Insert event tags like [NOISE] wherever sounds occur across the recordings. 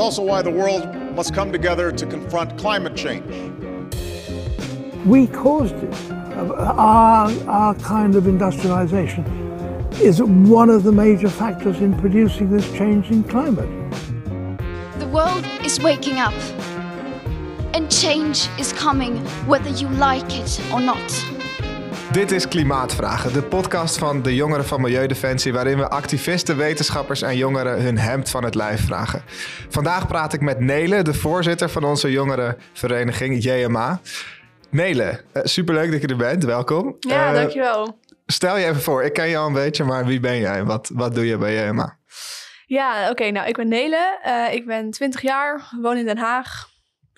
also why the world must come together to confront climate change. We caused it. Our, our kind of industrialization is one of the major factors in producing this change in climate. The world is waking up. And change is coming whether you like it or not. Dit is Klimaatvragen, de podcast van de jongeren van Milieudefensie, waarin we activisten, wetenschappers en jongeren hun hemd van het lijf vragen. Vandaag praat ik met Nele, de voorzitter van onze jongerenvereniging JMA. Nele, uh, superleuk dat je er bent, welkom. Ja, uh, dankjewel. Stel je even voor, ik ken je al een beetje, maar wie ben jij? Wat, wat doe je bij JMA? Ja, oké, nou ik ben Nele, uh, ik ben 20 jaar, woon in Den Haag,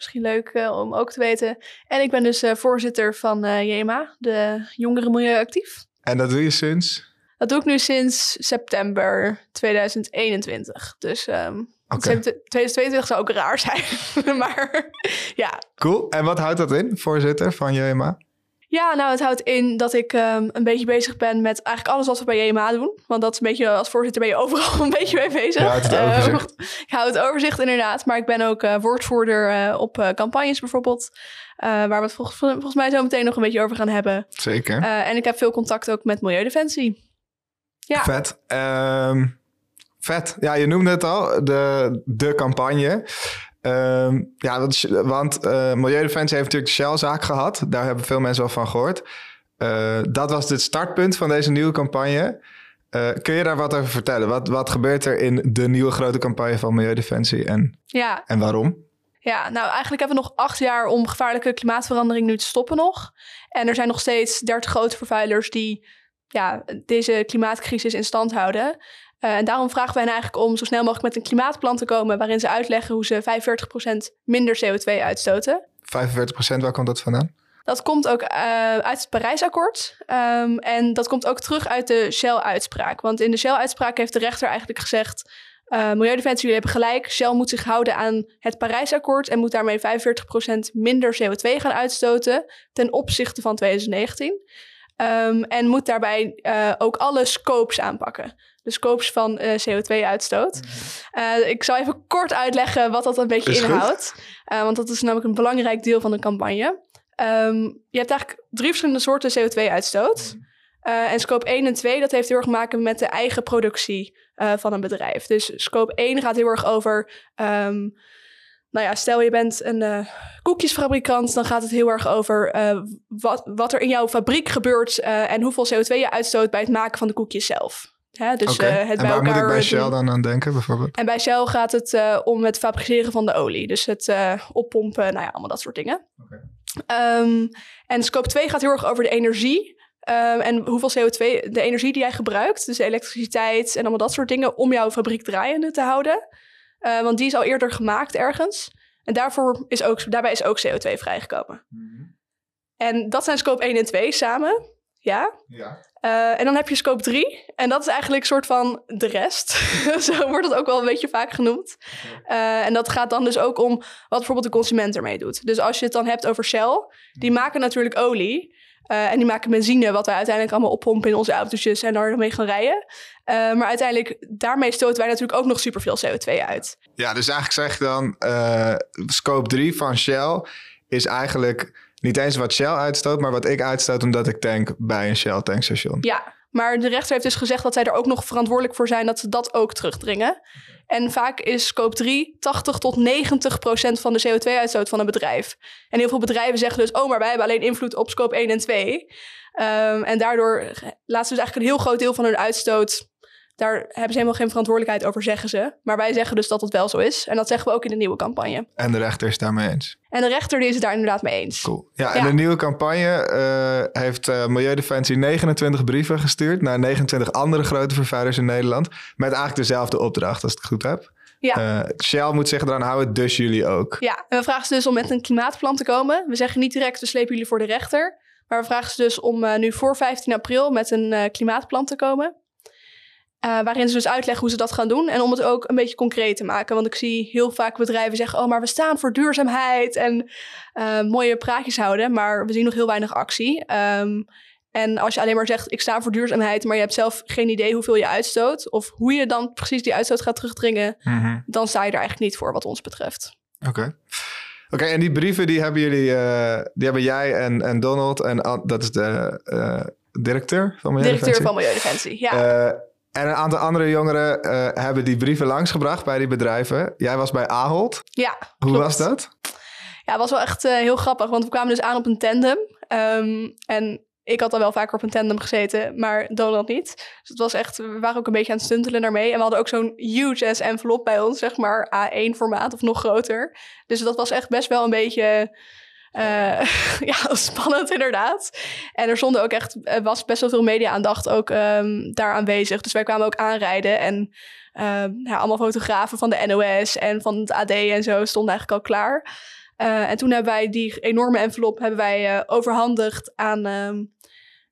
Misschien leuk uh, om ook te weten. En ik ben dus uh, voorzitter van uh, JMA, de Jongeren Milieu Actief. En dat doe je sinds? Dat doe ik nu sinds september 2021. Dus um, okay. 2022 zou ook raar zijn. [LAUGHS] maar ja. Cool. En wat houdt dat in, voorzitter van JMA? Ja, nou, het houdt in dat ik um, een beetje bezig ben met eigenlijk alles wat we bij JMA doen. Want dat is een beetje, als voorzitter ben je overal een [LAUGHS] beetje mee bezig. Ja, het overzicht. Uh, [LAUGHS] ik hou het overzicht inderdaad. Maar ik ben ook uh, woordvoerder uh, op campagnes bijvoorbeeld. waar we het volgens, volgens, mij zo meteen nog een beetje over gaan hebben. Zeker. en ik heb veel contact ook met Milieudefensie. Ja. Vet. Um, vet. Ja, je noemde het al, de, de campagne. Um, ja, want, want uh, Milieudefensie heeft natuurlijk de Shell-zaak gehad. Daar hebben veel mensen wel van gehoord. Uh, dat was het startpunt van deze nieuwe campagne. Uh, kun je daar wat over vertellen? Wat, wat gebeurt er in de nieuwe grote campagne van Milieudefensie en, ja. en waarom? Ja, nou eigenlijk hebben we nog acht jaar om gevaarlijke klimaatverandering nu te stoppen nog. En er zijn nog steeds dertig grote vervuilers die ja, deze klimaatcrisis in stand houden. Uh, en daarom vragen wij hen eigenlijk om zo snel mogelijk met een klimaatplan te komen waarin ze uitleggen hoe ze 45% minder CO2 uitstoten. 45%, waar komt dat vandaan? Dat komt ook uh, uit het Parijsakkoord. Um, en dat komt ook terug uit de Shell-uitspraak. Want in de Shell-uitspraak heeft de rechter eigenlijk gezegd... Uh, Milieudefensie, jullie hebben gelijk. Shell moet zich houden aan het Parijsakkoord... en moet daarmee 45% minder CO2 gaan uitstoten... ten opzichte van 2019. Um, en moet daarbij uh, ook alle scopes aanpakken de scopes van uh, CO2-uitstoot. Uh, mhm. ik zal even kort uitleggen wat dat een beetje is inhoudt. Want dat is namelijk een belangrijk deel van de campagne. Um, je hebt eigenlijk drie verschillende soorten CO2-uitstoot. Mhm. en scope 1 en 2, dat heeft heel erg te maken met de eigen productie van een bedrijf. Dus scope 1 gaat heel erg over... Um, nou ja, stel je bent een uh, koekjesfabrikant, dan gaat het heel erg over uh, wat, wat er in jouw fabriek gebeurt uh, en hoeveel CO2 je uitstoot bij het maken van de koekjes zelf. Hè? Dus, okay. het en waar moet ik bij Shell dan aan denken bijvoorbeeld? En bij Shell gaat het om het fabriceren van de olie. Dus het oppompen, nou ja, allemaal dat soort dingen. Okay. Um, en scope 2 gaat heel erg over de energie. Um, en hoeveel CO2, de energie die jij gebruikt, dus elektriciteit en allemaal dat soort dingen, om jouw fabriek draaiende te houden. Want die is al eerder gemaakt ergens. En daarvoor is ook, daarbij is ook CO2 vrijgekomen. Mm -hmm. En dat zijn scope 1 en 2 samen. Ja. ja. Uh, en dan heb je scope 3. En dat is eigenlijk een soort van de rest. [LAUGHS] Zo wordt het ook wel een beetje vaak genoemd. Uh, en dat gaat dan dus ook om wat bijvoorbeeld de consument ermee doet. Dus als je het dan hebt over Shell, die maken natuurlijk olie. Uh, en die maken benzine, wat wij uiteindelijk allemaal oppompen in onze autootjes en daarmee gaan rijden. maar uiteindelijk, daarmee stoten wij natuurlijk ook nog superveel CO2 uit. Ja, dus eigenlijk zeg je dan, scope 3 van Shell is eigenlijk niet eens wat Shell uitstoot, maar wat ik uitstoot omdat ik tank bij een Shell tankstation. Ja, maar de rechter heeft dus gezegd dat zij er ook nog verantwoordelijk voor zijn dat ze dat ook terugdringen. En vaak is scope 3 80 tot 90 procent van de CO2-uitstoot van een bedrijf. En heel veel bedrijven zeggen dus, oh, maar wij hebben alleen invloed op scope 1 en 2. Um, ehm, en daardoor laten ze dus eigenlijk een heel groot deel van hun uitstoot daar hebben ze helemaal geen verantwoordelijkheid over, zeggen ze. Maar wij zeggen dus dat het wel zo is. En dat zeggen we ook in de nieuwe campagne. En de rechter is daarmee eens? En de rechter die is het daar inderdaad mee eens. Cool. Ja, en de nieuwe campagne uh, heeft uh, Milieudefensie 29 brieven gestuurd... naar 29 andere grote vervuilers in Nederland... met eigenlijk dezelfde opdracht, als ik het goed heb. Ja. Uh, Shell moet zich eraan houden, dus jullie ook. Ja, en we vragen ze dus om met een klimaatplan te komen. We zeggen niet direct, we slepen jullie voor de rechter... Maar we vragen ze dus om nu voor 15 april met een klimaatplan te komen. Uh, waarin ze dus uitleggen hoe ze dat gaan doen. En om het ook een beetje concreet te maken. Want ik zie heel vaak bedrijven zeggen: Oh, maar we staan voor duurzaamheid. En uh, mooie praatjes houden. Maar we zien nog heel weinig actie. Um, En als je alleen maar zegt, ik sta voor duurzaamheid, maar je hebt zelf geen idee hoeveel je uitstoot of hoe je dan precies die uitstoot gaat terugdringen, dan sta je er eigenlijk niet voor wat ons betreft. Oké. Oké, en die brieven die hebben jullie, eh, die hebben jij en, en Donald en dat is de eh, directeur van Milieudefensie. Directeur van Milieudefensie, ja. En een aantal andere jongeren eh, hebben die brieven langsgebracht bij die bedrijven. Jij was bij Ahold. ja, Hoe klopt. was dat? Ja, het was wel echt eh, heel grappig, want we kwamen dus aan op een tandem. Ehm, en ik had al wel vaker op een tandem gezeten, maar Donald niet. Dus het was echt, we waren ook een beetje aan het stuntelen daarmee. En we hadden ook zo'n huge ass envelop bij ons, zeg maar A1 formaat of nog groter. Dus dat was echt best wel een beetje eh, [LAUGHS] ja, spannend inderdaad. En er stonden ook echt, was best wel veel media-aandacht ook ehm, daar aanwezig. Dus wij kwamen ook aanrijden en ehm, ja, allemaal fotografen van de NOS en van het AD en zo stonden eigenlijk al klaar. Eh, en toen hebben wij die enorme envelop hebben wij, eh, overhandigd aan ehm,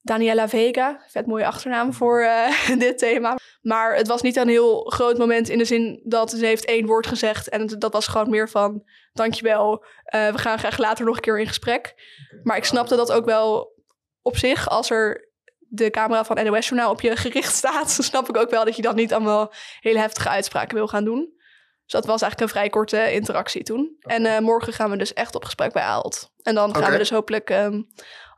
Daniela Vega. Vet mooie achternaam voor eh, [LAUGHS] dit thema. Maar het was niet een heel groot moment in de zin dat ze heeft één woord gezegd. En het- dat was gewoon meer van, dankjewel, eh we gaan graag later nog een keer in gesprek. Maar ik snapte dat ook wel op zich. Als er de camera van NOS Journaal op je [LAUGHS] gericht staat... dan [LAUGHS] snap ik ook wel dat je dan niet allemaal hele heftige uitspraken wil gaan doen. Dus dat was eigenlijk een vrij korte interactie toen. En eh, morgen gaan we dus echt op gesprek bij Aalt. En dan gaan we dus hopelijk ehm,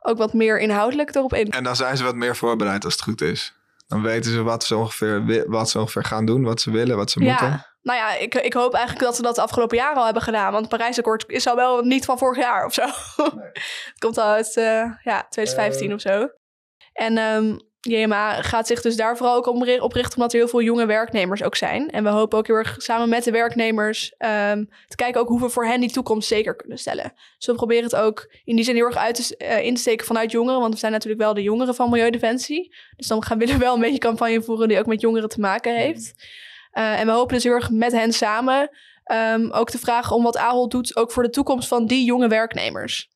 ook wat meer inhoudelijk erop in. En dan zijn ze wat meer voorbereid als het goed is. Dan weten ze wat ze ongeveer, wat ze ongeveer gaan doen, wat ze willen, wat ze moeten. Ja, nou ja, ik, ik hoop eigenlijk dat ze dat de afgelopen jaren al hebben gedaan. Want het Parijsakkoord is al wel niet van vorig jaar of zo. [LAUGHS] het komt al uit eh, ja, 2015 of zo. En ehm JMA gaat zich dus daar vooral ook op ri- op richten... omdat er heel veel jonge werknemers ook zijn. En we hopen ook heel erg samen met de werknemers... ehm, te kijken ook hoe we voor hen die toekomst zeker kunnen stellen. Dus we proberen het ook in die zin heel erg uit te, eh, in te steken vanuit jongeren. Want we zijn natuurlijk wel de jongeren van Milieudefensie. Dus dan gaan we [LAUGHS] willen we wel een beetje campagne voeren... die ook met jongeren te maken heeft. Uh, en we hopen dus heel erg met hen samen um, ook te vragen om wat Ahold doet, ook voor de toekomst van die jonge werknemers.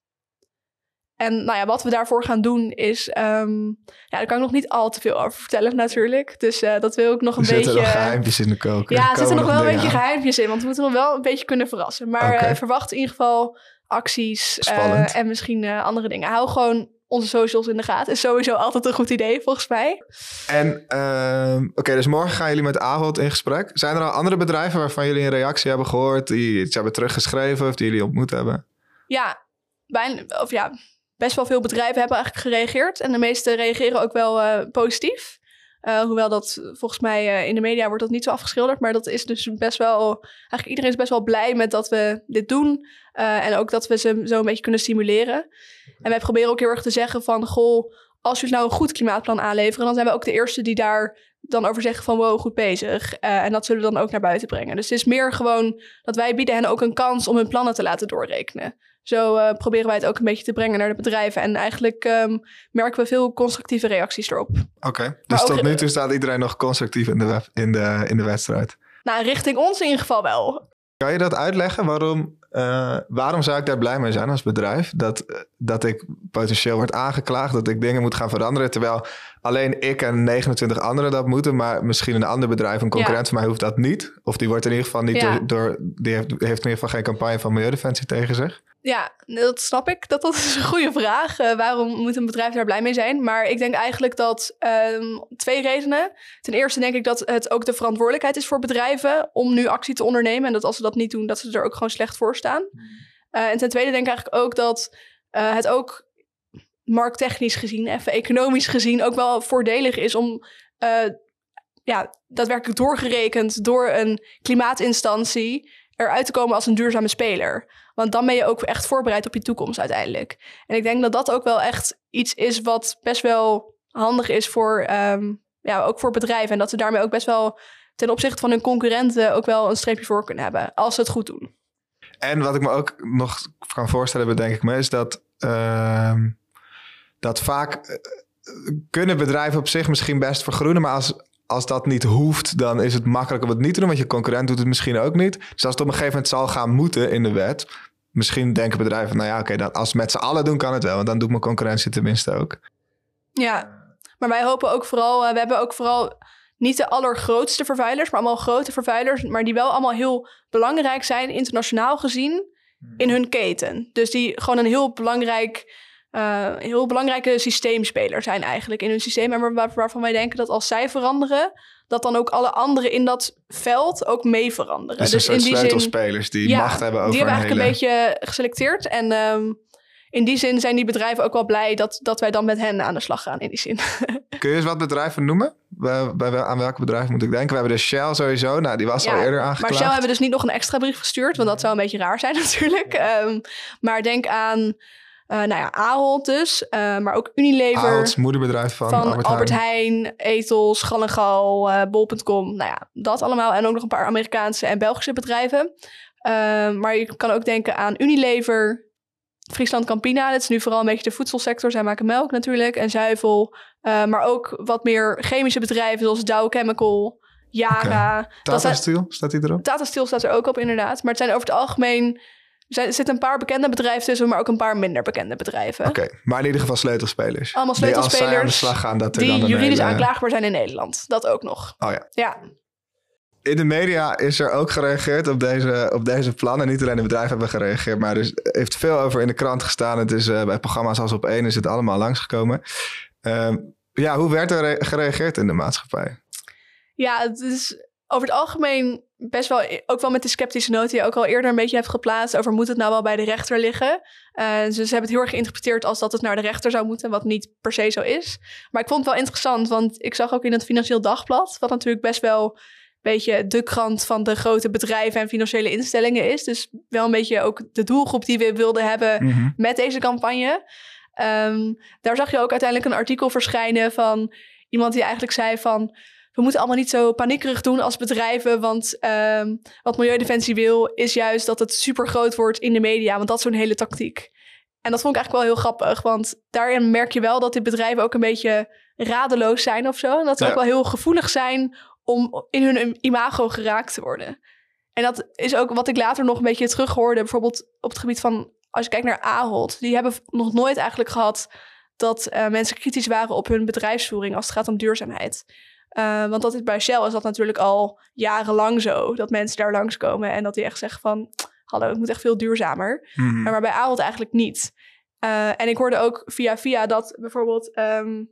En nou ja, wat we daarvoor gaan doen is, um, ja, daar kan ik nog niet al te veel over vertellen natuurlijk. Dus uh, dat wil ik nog een er beetje. zitten nog geheimpjes in de koker. Ja, er zitten nog wel een beetje aan. geheimpjes in, want we moeten nog wel een beetje kunnen verrassen. Maar uh, verwacht in ieder geval acties uh, en misschien andere dingen. Hou gewoon onze socials in de gaten. Is sowieso altijd een goed idee, volgens mij. En ehm, oké, dus morgen gaan jullie met Ahold in gesprek. Zijn er al andere bedrijven waarvan jullie een reactie hebben gehoord, die iets hebben teruggeschreven of die jullie ontmoet hebben? Ja, bijna, of ja, best wel veel bedrijven hebben eigenlijk gereageerd. En de meeste reageren ook wel uh, positief. Uh, hoewel dat volgens mij uh, in de media wordt dat niet zo afgeschilderd. Maar dat is dus best wel. Eigenlijk iedereen is best wel blij met dat we dit doen. En ook dat we ze zo een beetje kunnen stimuleren. En wij proberen ook heel erg te zeggen van goh, als jullie nou een goed klimaatplan aanleveren, dan zijn we ook de eerste die daar dan over zeggen van wow, goed bezig. En dat zullen we dan ook naar buiten brengen. Dus het is meer gewoon dat wij bieden hen ook een kans om hun plannen te laten doorrekenen. Zo uh, proberen wij het ook een beetje te brengen naar de bedrijven. En eigenlijk um, merken we veel constructieve reacties erop. Oké, okay. dus tot nu toe staat iedereen nog constructief in de, web, in de, in de wedstrijd? Nou, richting ons in ieder geval wel. Kan je dat uitleggen? Waarom, uh, waarom zou ik daar blij mee zijn als bedrijf? Dat, dat ik potentieel word aangeklaagd, dat ik dingen moet gaan veranderen. Terwijl alleen ik en 29 anderen dat moeten. Maar misschien een ander bedrijf, een concurrent ja. van mij, hoeft dat niet. Of die wordt in ieder geval niet ja. door, door. Die heeft, heeft in ieder geval geen campagne van Milieudefensie tegen zich. Ja, dat snap ik. Dat, dat is een goede vraag. Uh, waarom moet een bedrijf daar blij mee zijn? Maar ik denk eigenlijk dat um, twee redenen. Ten eerste denk ik dat het ook de verantwoordelijkheid is voor bedrijven om nu actie te ondernemen. En dat als ze dat niet doen, dat ze er ook gewoon slecht voor staan. Uh, en ten tweede denk ik eigenlijk ook dat uh, het ook markttechnisch gezien, even economisch gezien, ook wel voordelig is om ja, daadwerkelijk doorgerekend door een klimaatinstantie eruit te komen als een duurzame speler. Want dan ben je ook echt voorbereid op je toekomst uiteindelijk. En ik denk dat dat ook wel echt iets is wat best wel handig is voor, um, ja, ook voor bedrijven. En dat ze daarmee ook best wel ten opzichte van hun concurrenten ook wel een streepje voor kunnen hebben. Als ze het goed doen. En wat ik me ook nog kan voorstellen, bedenk ik me, is dat, uh, dat vaak uh, kunnen bedrijven op zich misschien best vergroenen, maar als, als dat niet hoeft, dan is het makkelijk om het niet te doen, want je concurrent doet het misschien ook niet. Dus als het op een gegeven moment zal gaan moeten in de wet, misschien denken bedrijven, nou ja, oké, okay, als we met z'n allen doen, kan het wel, want dan doet mijn concurrentie tenminste ook. Ja, maar wij hopen ook vooral, uh, we hebben ook vooral niet de allergrootste vervuilers, maar allemaal grote vervuilers, maar die wel allemaal heel belangrijk zijn, internationaal gezien, in hun keten. Dus die gewoon een heel belangrijk eh, heel belangrijke systeemspeler zijn eigenlijk in hun systeem. En waar, waarvan wij denken dat als zij veranderen, dat dan ook alle anderen in dat veld ook mee veranderen. Dus, dus in die sleutelspelers die ja, macht hebben over die hebben een eigenlijk hele... een beetje geselecteerd. En ehm, in die zin zijn die bedrijven ook wel blij dat, dat wij dan met hen aan de slag gaan in die zin. [LAUGHS] Kun je eens wat bedrijven noemen? Bij, bij, aan welke bedrijven moet ik denken? We hebben de Shell sowieso. Nou, die was Ja, al eerder aangeklaagd. Maar Shell hebben dus niet nog een extra brief gestuurd, want dat zou een beetje raar zijn [LAUGHS] natuurlijk. Ehm, maar denk aan, eh, nou ja, Ahold dus, eh, maar ook Unilever. Ahold, moederbedrijf van, van Albert, Albert, Heijn. Heijn, Ethos, Gal en Gal, eh, Bol.com. Nou ja, dat allemaal. En ook nog een paar Amerikaanse en Belgische bedrijven. Maar je kan ook denken aan Unilever, Friesland Campina. Dat is nu vooral een beetje de voedselsector. Zij maken melk natuurlijk en zuivel. Maar ook wat meer chemische bedrijven zoals Dow Chemical, Yara. Dat Tata Steel, staat die erop? Tata Steel staat er ook op inderdaad. Maar het zijn over het algemeen... Er zitten een paar bekende bedrijven tussen, maar ook een paar minder bekende bedrijven. Oké, maar in ieder geval sleutelspelers. Allemaal Die als zij aan de sleutelspelers slag gaan, dat er Die dan juridisch hele- aanklaagbaar zijn in Nederland. Dat ook nog. Oh ja. Ja, In de media is er ook gereageerd op deze, op deze plannen. Niet alleen de bedrijven hebben gereageerd, maar er is- heeft veel over in de krant gestaan. Het is eh, bij programma's als op één is het allemaal langsgekomen. Ehm, ja, hoe werd er re- gereageerd in de maatschappij? Ja, het is over het algemeen best wel, ook wel met de sceptische noot die je ook al eerder een beetje hebt geplaatst over moet het nou wel bij de rechter liggen. Eh, dus ze hebben het heel erg geïnterpreteerd als dat het naar de rechter zou moeten, wat niet per se zo is. Maar ik vond het wel interessant, want ik zag ook in het Financieel Dagblad, wat natuurlijk best wel een beetje de krant van de grote bedrijven en financiële instellingen is. Dus wel een beetje ook de doelgroep die we wilden hebben Mhm. met deze campagne. Ehm, daar zag je ook uiteindelijk een artikel verschijnen van iemand die eigenlijk zei van... we moeten allemaal niet zo paniekerig doen als bedrijven... want ehm, wat Milieudefensie wil is juist dat het super groot wordt in de media... want dat is zo'n hele tactiek. En dat vond ik eigenlijk wel heel grappig... want daarin merk je wel dat die bedrijven ook een beetje radeloos zijn of zo. En dat ze Ja. ook wel heel gevoelig zijn om in hun imago geraakt te worden. En dat is ook wat ik later nog een beetje terughoorde... bijvoorbeeld op het gebied van als je kijkt naar Ahold, die hebben nog nooit eigenlijk gehad dat eh, mensen kritisch waren op hun bedrijfsvoering als het gaat om duurzaamheid. Eh, want dat is bij Shell is dat natuurlijk al jarenlang zo, dat mensen daar langskomen en dat die echt zeggen van, hallo, het moet echt veel duurzamer. Mhm. Maar bij Ahold eigenlijk niet. Eh, en ik hoorde ook via via dat bijvoorbeeld ehm,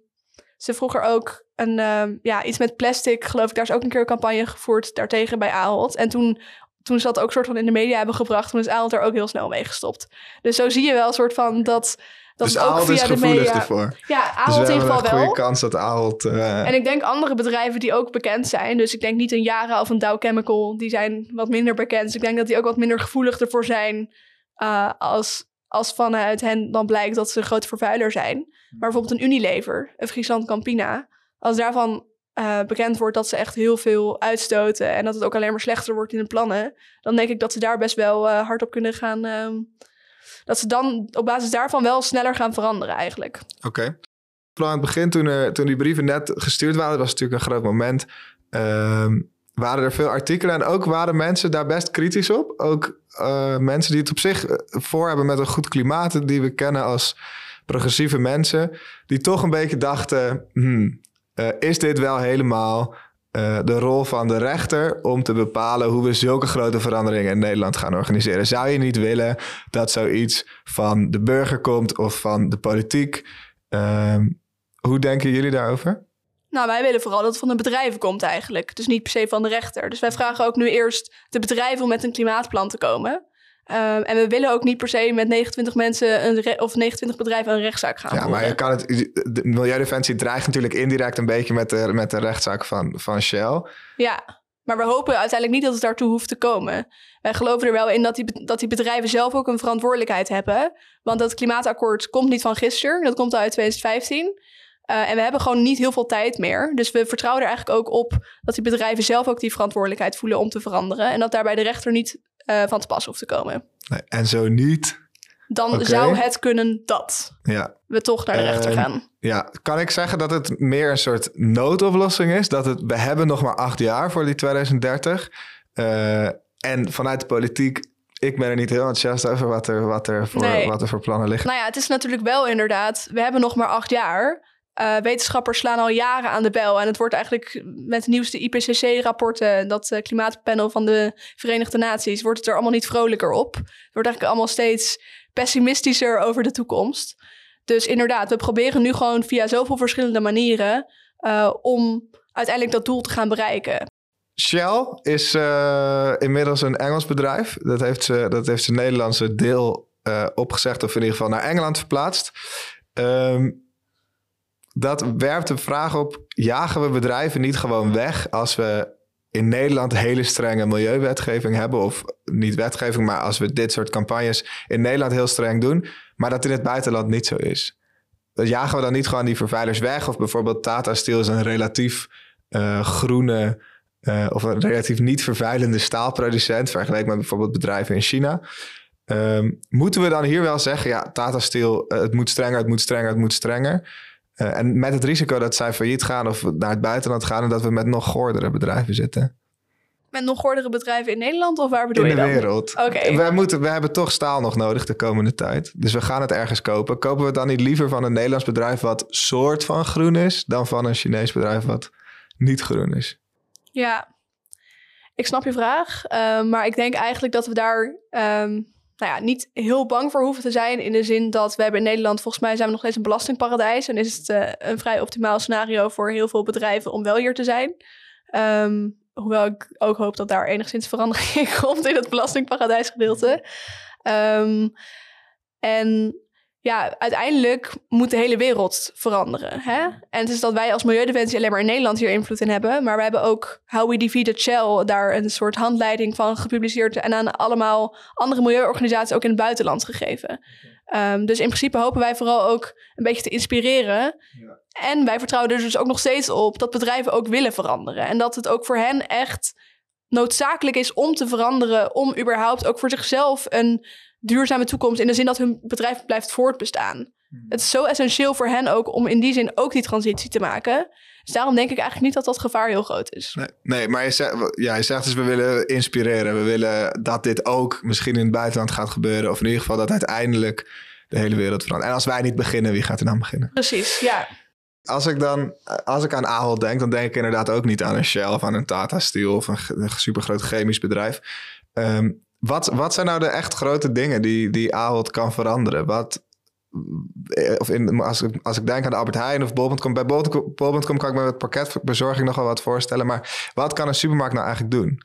ze vroeger ook een, ehm, ja, iets met plastic, geloof ik, daar is ook een keer een campagne gevoerd daartegen bij Ahold. En toen, toen ze dat ook soort van in de media hebben gebracht, toen is Ahold er ook heel snel mee gestopt. Dus zo zie je wel een soort van dat, dat dus Ahold is gevoelig media... ervoor. Ja, Dus Ahold in ieder geval een goede wel. kans dat Ahold... eh, En ik denk andere bedrijven die ook bekend zijn. Dus ik denk niet een Yara of een Dow Chemical. Die zijn wat minder bekend. Dus ik denk dat die ook wat minder gevoelig ervoor zijn. eh, als, als vanuit hen dan blijkt dat ze een grote vervuiler zijn. Maar bijvoorbeeld een Unilever, een Friesland Campina. Als daarvan eh, bekend wordt dat ze echt heel veel uitstoten. En dat het ook alleen maar slechter wordt in de plannen. Dan denk ik dat ze daar best wel hard op kunnen gaan. Dat ze dan op basis daarvan wel sneller gaan veranderen eigenlijk. Oké. Vooral aan het begin, toen, er, toen die brieven net gestuurd waren, was natuurlijk een groot moment. ehm, waren er veel artikelen en ook waren mensen daar best kritisch op. Ook eh, mensen die het op zich eh, voor hebben met een goed klimaat, die we kennen als progressieve mensen, die toch een beetje dachten: hmm, eh, is dit wel helemaal eh, de rol van de rechter om te bepalen hoe we zulke grote veranderingen in Nederland gaan organiseren? Zou je niet willen dat zoiets van de burger komt of van de politiek? Ehm, hoe denken jullie daarover? Nou, wij willen vooral dat het van de bedrijven komt eigenlijk. Dus niet per se van de rechter. Dus wij vragen ook nu eerst de bedrijven om met een klimaatplan te komen. Ehm, en we willen ook niet per se met 29 mensen een of 29 bedrijven een rechtszaak gaan Ja, maar je kan het, de Milieudefensie dreigt natuurlijk indirect een beetje met de, met de rechtszaak van, van Shell. Ja, maar we hopen uiteindelijk niet dat het daartoe hoeft te komen. Wij geloven er wel in dat die, dat die bedrijven zelf ook een verantwoordelijkheid hebben. Want dat klimaatakkoord komt niet van gisteren. Dat komt al uit 2015. Eh, en we hebben gewoon niet heel veel tijd meer. Dus we vertrouwen er eigenlijk ook op dat die bedrijven zelf ook die verantwoordelijkheid voelen om te veranderen. En dat daarbij de rechter niet eh, van te pas hoeft te komen. Nee, en zo niet. Dan zou het kunnen dat Ja. we toch naar de rechter Ehm, gaan. ja, kan ik zeggen dat het meer een soort noodoplossing is? Dat het, we hebben nog maar acht jaar voor die 2030. Eh, en vanuit de politiek, ik ben er niet heel enthousiast over wat er, wat er, voor, Nee. wat er voor plannen liggen. Nou ja, het is natuurlijk wel inderdaad. We hebben nog maar acht jaar. Eh, wetenschappers slaan al jaren aan de bel. En het wordt eigenlijk met de nieuwste IPCC-rapporten, dat eh, klimaatpanel van de Verenigde Naties, wordt het er allemaal niet vrolijker op. Het wordt eigenlijk allemaal steeds pessimistischer over de toekomst. Dus inderdaad, we proberen nu gewoon via zoveel verschillende manieren uh, om uiteindelijk dat doel te gaan bereiken. Shell is inmiddels een Engels bedrijf. Dat heeft ze, dat heeft zijn Nederlandse deel opgezegd, of in ieder geval naar Engeland verplaatst. Um, dat werpt de vraag op: jagen we bedrijven niet gewoon weg als we in Nederland hele strenge milieuwetgeving hebben? Of niet wetgeving, maar als we dit soort campagnes in Nederland heel streng doen, maar dat in het buitenland niet zo is. Dat jagen we dan niet gewoon die vervuilers weg? Of bijvoorbeeld Tata Steel is een relatief uh, groene uh, of een relatief niet vervuilende staalproducent, vergeleken met bijvoorbeeld bedrijven in China. Um, moeten we dan hier wel zeggen, ja, Tata Steel, uh, het moet strenger, het moet strenger, het moet strenger. Uh, en met het risico dat zij failliet gaan of naar het buitenland gaan en dat we met nog gordere bedrijven zitten. Met nog gordere bedrijven in Nederland of waar bedoel in je dan? In de wereld. Oké. Okay. Wij, moeten, we hebben toch staal nog nodig de komende tijd. Dus we gaan het ergens kopen. Kopen we het dan niet liever van een Nederlands bedrijf wat soort van groen is, dan van een Chinees bedrijf wat niet groen is? Ja, ik snap je vraag. Uh, maar ik denk eigenlijk dat we daar um, nou ja, niet heel bang voor hoeven te zijn. In de zin dat we hebben in Nederland, volgens mij zijn we nog steeds een belastingparadijs. En is het uh, een vrij optimaal scenario voor heel veel bedrijven om wel hier te zijn. Um, hoewel ik ook hoop dat daar enigszins verandering [LAUGHS] in komt in het belastingparadijsgedeelte. Um, en ja, uiteindelijk moet de hele wereld veranderen. Hè? En het is dat wij als Milieudefensie alleen maar in Nederland hier invloed in hebben. Maar we hebben ook How We Defeated Shell daar een soort handleiding van gepubliceerd. En aan allemaal andere milieuorganisaties ook in het buitenland gegeven. Um, dus in principe hopen wij vooral ook een beetje te inspireren. Ja. En wij vertrouwen er dus ook nog steeds op dat bedrijven ook willen veranderen. En dat het ook voor hen echt noodzakelijk is om te veranderen. Om überhaupt ook voor zichzelf een duurzame toekomst in de zin dat hun bedrijf blijft voortbestaan. Het is zo essentieel voor hen ook om in die zin ook die transitie te maken. Dus daarom denk ik eigenlijk niet dat dat gevaar heel groot is. Nee, nee maar je zegt, ja, je zegt dus we willen inspireren. We willen dat dit ook misschien in het buitenland gaat gebeuren. Of in ieder geval dat uiteindelijk de hele wereld verandert. En als wij niet beginnen, wie gaat er dan beginnen? Precies, ja. Als ik dan, als ik aan Ahold denk, dan denk ik inderdaad ook niet aan een Shell of aan een Tata Steel of een, een supergroot chemisch bedrijf. Um, wat, wat zijn nou de echt grote dingen die, die Ahold kan veranderen? Wat, eh, of in, als, ik, als ik denk aan de Albert Heijn of bol.com, bij bol.com kan ik me met pakketbezorging nogal wat voorstellen. Maar wat kan een supermarkt nou eigenlijk doen?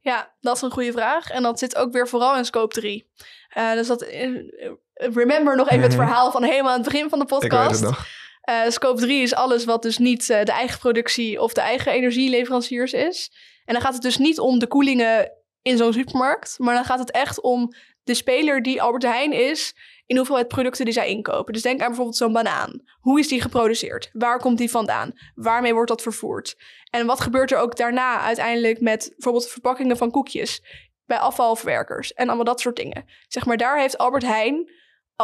Ja, dat is een goede vraag. En dat zit ook weer vooral in scope 3. Uh, dus dat, uh, remember nog even het [LAUGHS] verhaal van helemaal aan het begin van de podcast. Ik weet het nog. Uh, scope 3 is alles wat dus niet de eigen productie of de eigen energieleveranciers is. En dan gaat het dus niet om de koelingen in zo'n supermarkt. Maar dan gaat het echt om de speler die Albert Heijn is in hoeveelheid producten die zij inkopen. Dus denk aan bijvoorbeeld zo'n banaan. Hoe is die geproduceerd? Waar komt die vandaan? Waarmee wordt dat vervoerd? En wat gebeurt er ook daarna uiteindelijk met bijvoorbeeld verpakkingen van koekjes bij afvalverwerkers en allemaal dat soort dingen. Zeg maar, daar heeft Albert Heijn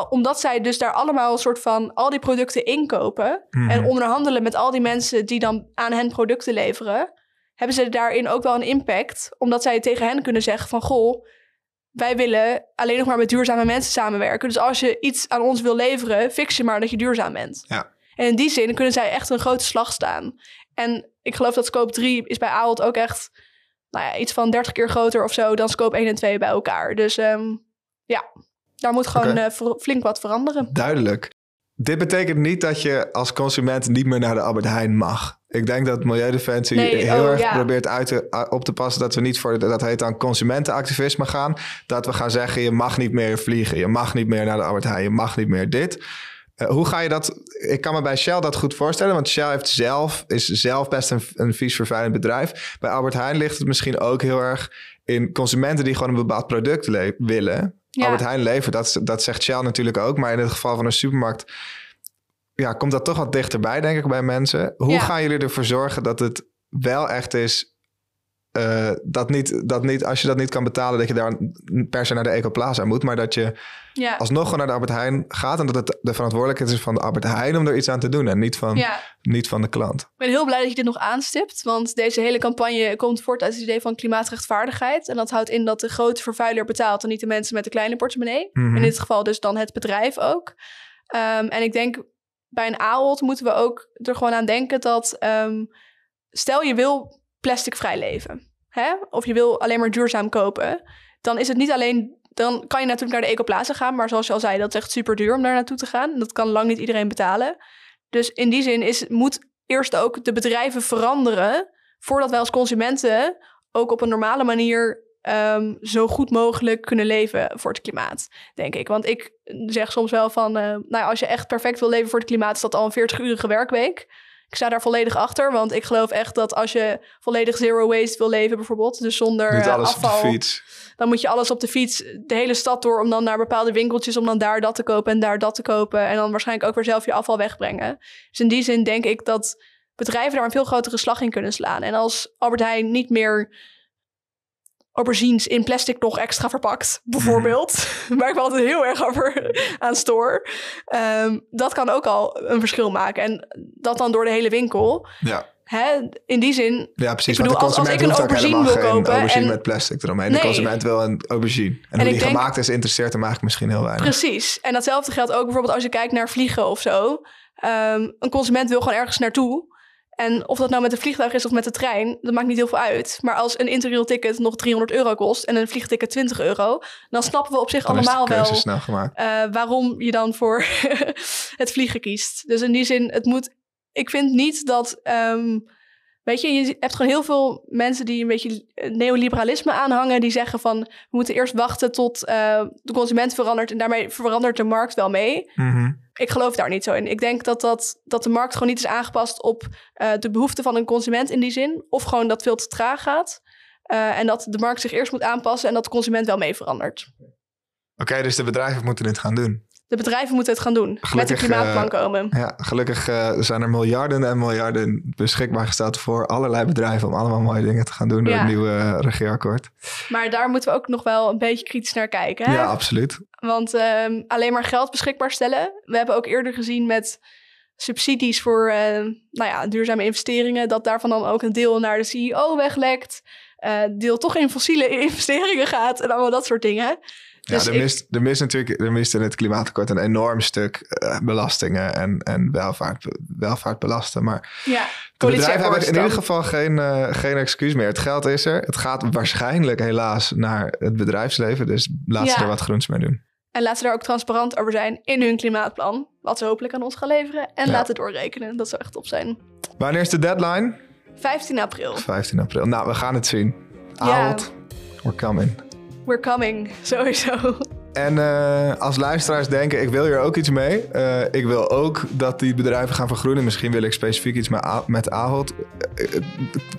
omdat zij dus daar allemaal een soort van al die producten inkopen Mhm. en onderhandelen met al die mensen die dan aan hen producten leveren, hebben ze daarin ook wel een impact. Omdat zij tegen hen kunnen zeggen van... goh, wij willen alleen nog maar met duurzame mensen samenwerken. Dus als je iets aan ons wil leveren, fix je maar dat je duurzaam bent. Ja. En in die zin kunnen zij echt een grote slag staan. En ik geloof dat scope 3 is bij Ahold ook echt... Nou ja, iets van 30 keer groter of zo dan scope 1 en 2 bij elkaar. Dus um, ja, daar moet gewoon uh, flink wat veranderen. Duidelijk. Dit betekent niet dat je als consument niet meer naar de Albert Heijn mag. Ik denk dat Milieudefensie Nee, heel oh, erg ja. probeert uit te, op te passen dat we niet voor dat heet dan consumentenactivisme gaan. Dat we gaan zeggen: je mag niet meer vliegen, je mag niet meer naar de Albert Heijn, je mag niet meer dit. Uh, hoe ga je dat? Ik kan me bij Shell dat goed voorstellen, want Shell heeft zelf, is zelf best een, een vies vervuilend bedrijf. Bij Albert Heijn ligt het misschien ook heel erg in consumenten die gewoon een bepaald product le- willen. Ja. Albert Heijn levert, dat, dat zegt Shell natuurlijk ook. Maar in het geval van een supermarkt ja, komt dat toch wat dichterbij, denk ik, bij mensen. Hoe Ja. gaan jullie ervoor zorgen dat het wel echt is... eh, dat, niet, dat niet, als je dat niet kan betalen, dat je daar per se naar de Ecoplaza moet. Maar dat je Ja. alsnog gewoon naar de Albert Heijn gaat. En dat het de verantwoordelijkheid is van de Albert Heijn om er iets aan te doen. En niet van, ja. niet van de klant. Ik ben heel blij dat je dit nog aanstipt, want deze hele campagne komt voort uit het idee van klimaatrechtvaardigheid. En dat houdt in dat de grote vervuiler betaalt en niet de mensen met de kleine portemonnee. Mhm. In dit geval dus dan het bedrijf ook. Ehm, en ik denk bij een AOD moeten we ook er gewoon aan denken dat ehm, stel je wil plasticvrij leven, hè? of je wil alleen maar duurzaam kopen, dan is het niet alleen dan kan je natuurlijk naar de Ecoplaza gaan. Maar zoals je al zei, dat is echt super duur om daar naartoe te gaan. Dat kan lang niet iedereen betalen. Dus in die zin is, moet eerst ook de bedrijven veranderen... voordat wij als consumenten ook op een normale manier... ehm, zo goed mogelijk kunnen leven voor het klimaat, denk ik. Want ik zeg soms wel van... eh, nou, ja, als je echt perfect wil leven voor het klimaat... is dat al een 40-urige werkweek. Ik sta daar volledig achter, want ik geloof echt dat als je volledig zero waste wil leven, bijvoorbeeld, dus zonder afval, dan moet je alles op de fiets de hele stad door om dan naar bepaalde winkeltjes om dan daar dat te kopen en daar dat te kopen en dan waarschijnlijk ook weer zelf je afval wegbrengen. Dus in die zin denk ik dat bedrijven daar een veel grotere slag in kunnen slaan. En als Albert Heijn niet meer aubergines in plastic nog extra verpakt, bijvoorbeeld, [LAUGHS] waar ik me altijd heel erg over aan stoor, ehm, dat kan ook al een verschil maken. En dat dan door de hele winkel. Ja. Hè, in die zin Ja, precies. Ik bedoel, want de als- ik een aubergine wil geen kopen aubergine en- met plastic eromheen. Nee. De consument wil een aubergine. En, hoe ik die denk- gemaakt is, interesseert hem eigenlijk misschien heel weinig. Precies. En datzelfde geldt ook bijvoorbeeld als je kijkt naar vliegen of zo. Ehm, een consument wil gewoon ergens naartoe. En of dat nou met een vliegtuig is of met de trein, dat maakt niet heel veel uit. Maar als een interrail ticket nog 300 euro kost en een vliegticket 20 euro, dan snappen we op zich Dan allemaal wel snel gemaakt. eh, waarom je dan voor [LAUGHS] het vliegen kiest. Dus in die zin, het moet. Ik vind niet dat. ehm, weet je, je hebt gewoon heel veel mensen die een beetje neoliberalisme aanhangen. Die zeggen van we moeten eerst wachten tot eh, de consument verandert. En daarmee verandert de markt wel mee. Mhm. Ik geloof daar niet zo in. Ik denk dat, dat, dat de markt gewoon niet is aangepast op eh, de behoeften van een consument in die zin. Of gewoon dat veel te traag gaat. Eh, en dat de markt zich eerst moet aanpassen en dat de consument wel mee verandert. Oké, dus de bedrijven moeten dit gaan doen. De bedrijven moeten het gaan doen. met een Gelukkig, klimaatplan eh, komen. Ja, gelukkig eh, zijn er miljarden en miljarden beschikbaar gesteld voor allerlei bedrijven om allemaal mooie dingen te gaan doen door Ja. het nieuwe eh, regeerakkoord. Maar daar moeten we ook nog wel een beetje kritisch naar kijken. Hè? Ja, absoluut. Want ehm, alleen maar geld beschikbaar stellen. We hebben ook eerder gezien met subsidies voor eh, nou ja, duurzame investeringen. Dat daarvan dan ook een deel naar de CEO weglekt. eh deel toch in fossiele [LAUGHS] investeringen gaat. En allemaal dat soort dingen. Dus ja, er, ik- mist, er mist natuurlijk er mist in het klimaatakkoord een enorm stuk eh, belastingen en, en welvaart, welvaart belasten. Maar Ja, de bedrijven hebben in ieder geval geen, eh, geen excuus meer. Het geld is er. Het gaat waarschijnlijk helaas naar het bedrijfsleven. Dus laat ze Ja. er wat groens mee doen. En laten ze daar ook transparant over zijn in hun klimaatplan. Wat ze hopelijk aan ons gaan leveren. En Ja. laten het doorrekenen. Dat zou echt top zijn. Wanneer is de deadline? 15 april. 15 april. Nou, we gaan het zien. Ja. Ahold, we're coming. We're coming, sowieso. En eh, als luisteraars denken, ik wil hier ook iets mee. Eh, ik wil ook dat die bedrijven gaan vergroenen. Misschien wil ik specifiek iets met, met Ahold. Eh,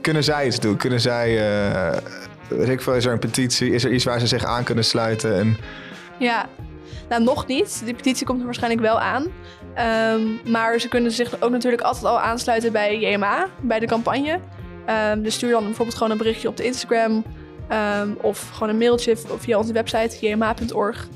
kunnen zij iets doen? Kunnen zij, ik veel, is er een petitie? Is er iets waar ze zich aan kunnen sluiten? En, Ja, nou nog niet. Die petitie komt er waarschijnlijk wel aan. Ehm, maar ze kunnen zich ook natuurlijk altijd al aansluiten bij JMA, bij de campagne. Ehm, dus stuur dan bijvoorbeeld gewoon een berichtje op de Instagram. Ehm, of gewoon een mailtje via onze website jma.org.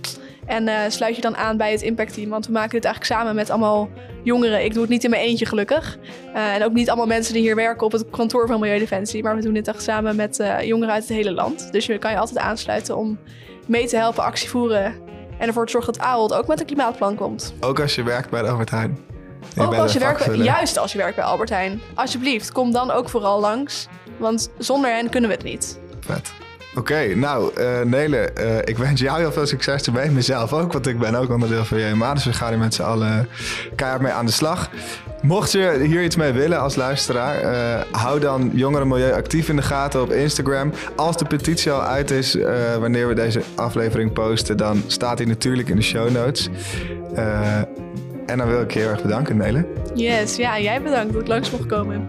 En eh, sluit je dan aan bij het Impact Team. Want we maken dit eigenlijk samen met allemaal jongeren. Ik doe het niet in mijn eentje gelukkig. Eh, en ook niet allemaal mensen die hier werken op het kantoor van Milieudefensie. Maar we doen dit echt samen met eh, jongeren uit het hele land. Dus je kan je altijd aansluiten om mee te helpen, actie voeren. En ervoor te zorgen dat Ahold ook met een klimaatplan komt. ook als je werkt bij de Albert Heijn. Ook als je werkt bij, juist als je werkt bij Albert Heijn. Alsjeblieft, kom dan ook vooral langs. Want zonder hen kunnen we het niet. Vet. Oké, nou eh Nele, eh, ik wens jou heel veel succes ermee. Mezelf ook, want ik ben ook onderdeel van JMA. Dus we gaan er met z'n allen keihard mee aan de slag. Mocht je hier iets mee willen als luisteraar, eh, hou dan Jongeren Milieu actief in de gaten op Instagram. Als de petitie al uit is, wanneer we deze aflevering posten, dan staat die natuurlijk in de show notes. En dan wil ik je heel erg bedanken, Nele. Yes, ja, jij bedankt dat ik langs mocht komen.